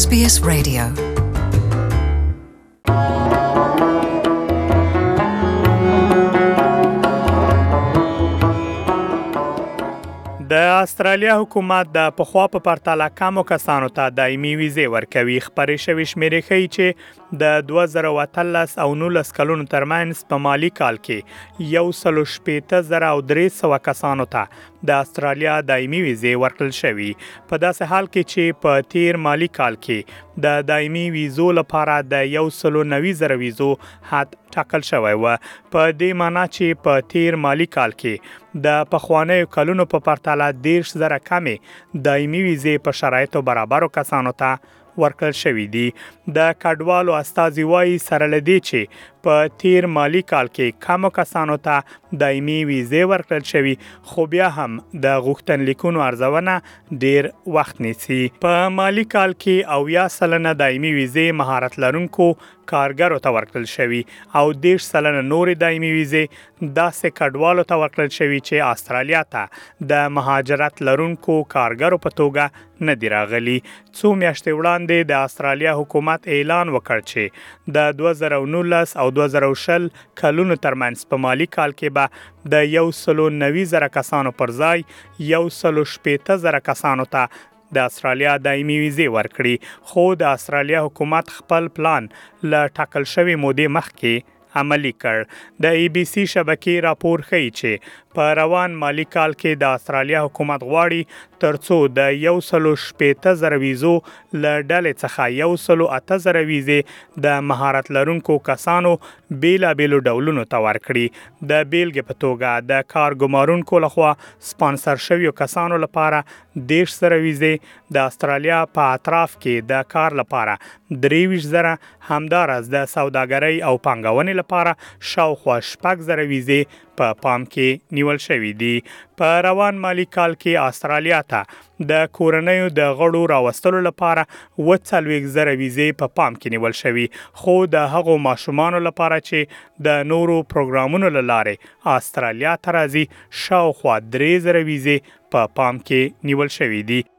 SBS Radio د استرالیا حکومت د پخوا په پرتله کمو کسانو ته دایمي ویزې ورکوي خبرې شوې شمیرې ښیي چې د دوه زره او اتلس او نولس کلونو ترمنځ په مالي کال کې یو سل او شپېته زره او درې سوه کسانو ته د استرالیا دایمي ویزې ورکړل شوي په داسې حال کې چې په تیر مالي کال کې د دایمي ویزو لپاره د یو سل او نوي زره ویزو حد ټاکل شوی و په دې معنی چې په تیر مالي کال کې د پخوانیو کلونو په پرتله دیرش زره کمې دایمي ویزې په شرایطو برابرو کسانو ته ورکړل شوي دي د کډوالو استازي وایي سره لدی چې په تیر مالی کال کې کم کسانو ته دایمي ویزه ورکړل شوی خو بیا هم د غوښتنلیکونو ارزونه ډیر وخت نیسي په مالی کال کې او یا سلنه دایمي ویزه مهارت لرونکو کارګرو ته ورکړل شوی او دیش سلنه نور دایمي ویزه داسې کډوالو ته ورکړل شوی چې استرالیا ته د مهاجرت لرونکو کارګرو په توګه نه دي راغلي. څو میاشتې وړاندې د استرالیا حکومت اعلان وکړ چې د دوه زره او نولس او دوه زره او شل کلونو ترمنځ په مالي کال کې به د یو سل او نوي زره کسانو پر ځای یو سل او شپېته زره کسانو ته د استرالیا دایمي ویزې ورکړي، خو د استرالیا حکومت خپل پلان له ټاکل شوې مودې مخکې عملي کړ. د ای بي سي شبکې راپور ښيي چې په روان مالي کال کې د اسټرالیا حکومت غواړي ترڅو د یو سلو شپېته زره ویزو له ډلې څخه یو سلو اته زره ویزې د مهارت لرونکو کسانو بېلابېلو ډولونو ته ورکړي، د بېلګې په توګه د کار ګمارونکو لخوا سپانسر شویو کسانو لپاره دېرش زره ویزې، د اسټرالیا په اطراف کې د کار لپاره درې ویشت زره، همداراز د سوداګرۍ او پانګونې لپاره شاوخوا شپږ زره ویزې په پام کې نیول شوې دي په روان مالی کال کې استرالیا ته د کورنیو د غړو راوستلو لپاره و څلوېښت زره ویزې په پام کې نیول شوي خو د هغو ماشومانو لپاره چې د نورو پروګرامونو له لارې استرالیا ته راځي شاوخوا درې زره ویزې په پام کې نیول شوې دي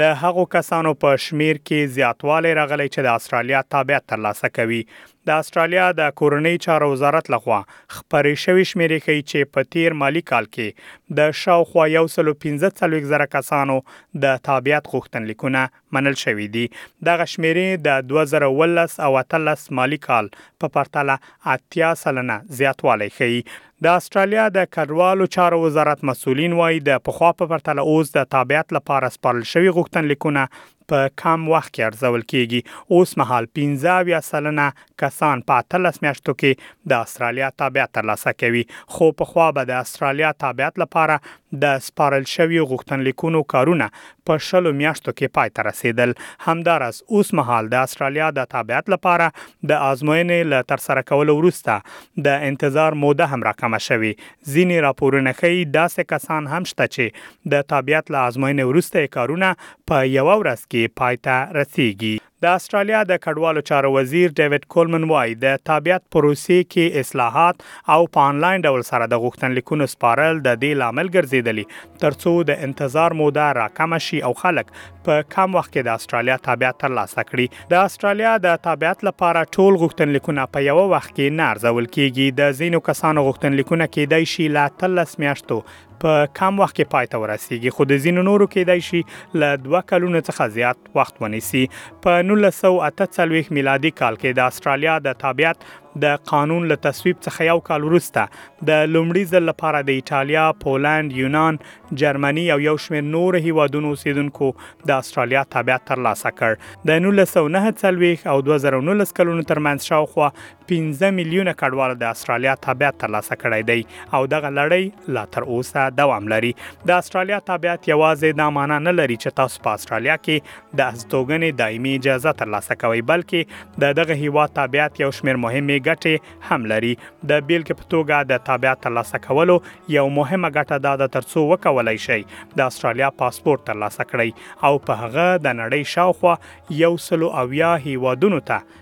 د هغو کسانو په شمیر کې زیاتوالی راغلی چې د استرالیا تابعیت ترلاسه کوي. د استرالیا د کورنۍ چارو وزارت لخوا خپرې شوې شمیرې ښیي چې په تیر مالي کال کې د شاوخوا یو سلو پنځه څلوېښت زره کسانو د تابعیت غوښتنلیکونه منل شوي دي. دغه شمیرې د دوه زره اوولس او اتلس مالي کال په پرتله اتیا سلنه زیاتوالی ښیي. د اسټرالیا د کډوالو چارو وزارت مسؤلین وايي، د پخوا په پرتله اوس د تابعیت لپاره سپارل شوي غوښتنلیکونه په کم وخت کې ارزول کېږي. اوس مهال پنځه اویا سلنه کسان په اتلس میاشتو کې د اسټرالیا تابعیت ترلاسه کوي، خو پخوا به د اسټرالیا تابعیت لپاره د سپارل شویو غوښتنلیکونو کارونه په شلو میاشتو کې پای ته رسېدل. همداراز اوس مهال د اسټرالیا د تابعیت لپاره د ازموینې له ترسره کولو وروسته د انتظار موده هم راکمه شوې. ځینې راپورونه ښيي، داسې کسان هم شته چې د تابعیت له ازموینې وروسته یې کارونه په یوه ورځ کې پای ته رسېږي. د اسټرالیا د کډوالو چارو وزیر ډېوېډ کولمن وايي، د تابعیت پروسې کې اصلاحات او په انلاین ډول سره د غوښتنلیکونو سپارل د دې لامل ګرځېدلي تر څو د انتظار موده راکمه شي او خلک په کم وخت کې د استرالیا تابعیت ترلاسه کړي د استرالیا د تابعیت لپاره ټول غوښتنلیکونه په یو وخت کې نه ارزول کیږي د ځینو کسانو غوښتنلیکونه کېدای شي له 13 میاشتو په کم وخت کې پای ته ورسیږي خو د ځینو نورو کېدای شي له دوه کلونو څخه زیات وخت ونیسي په 1948 میلادي کال کې د استرالیا د تابعیت د قانون له تصویب څخه یو کال وروسته د لومړي ځل لپاره د ایټالیا، پولند، یونان، جرمني او یو شمېر نور هیوادونو اوسیدونکو د استرالیا تابعیت ترلاسه کړ. د 1949 او 2019 کلونو ترمنځ شاوخوا 15 میلیونه کډوالو د استرالیا تابعیت ترلاسه کړی دی او دغه لړۍ لا تر اوسه دوام لري. د استرالیا تابعیت یوازې دا معنا نه لري چې تاسو په استرالیا کې د استوګنې دایمي اجازه ترلاسه کوي بلکې د دغه هیواد تابعیت یو شمېر مهمې ګټې هم لري د بیلګې په توګه د تابعیت ترلاسه کولو یو مهمه ګټه دا ده ترڅو وکولای شي د استرالیا پاسپورت ترلاسه کړئ او په هغه د نړۍ شاوخوا یو سلو اویا هیوادونو ته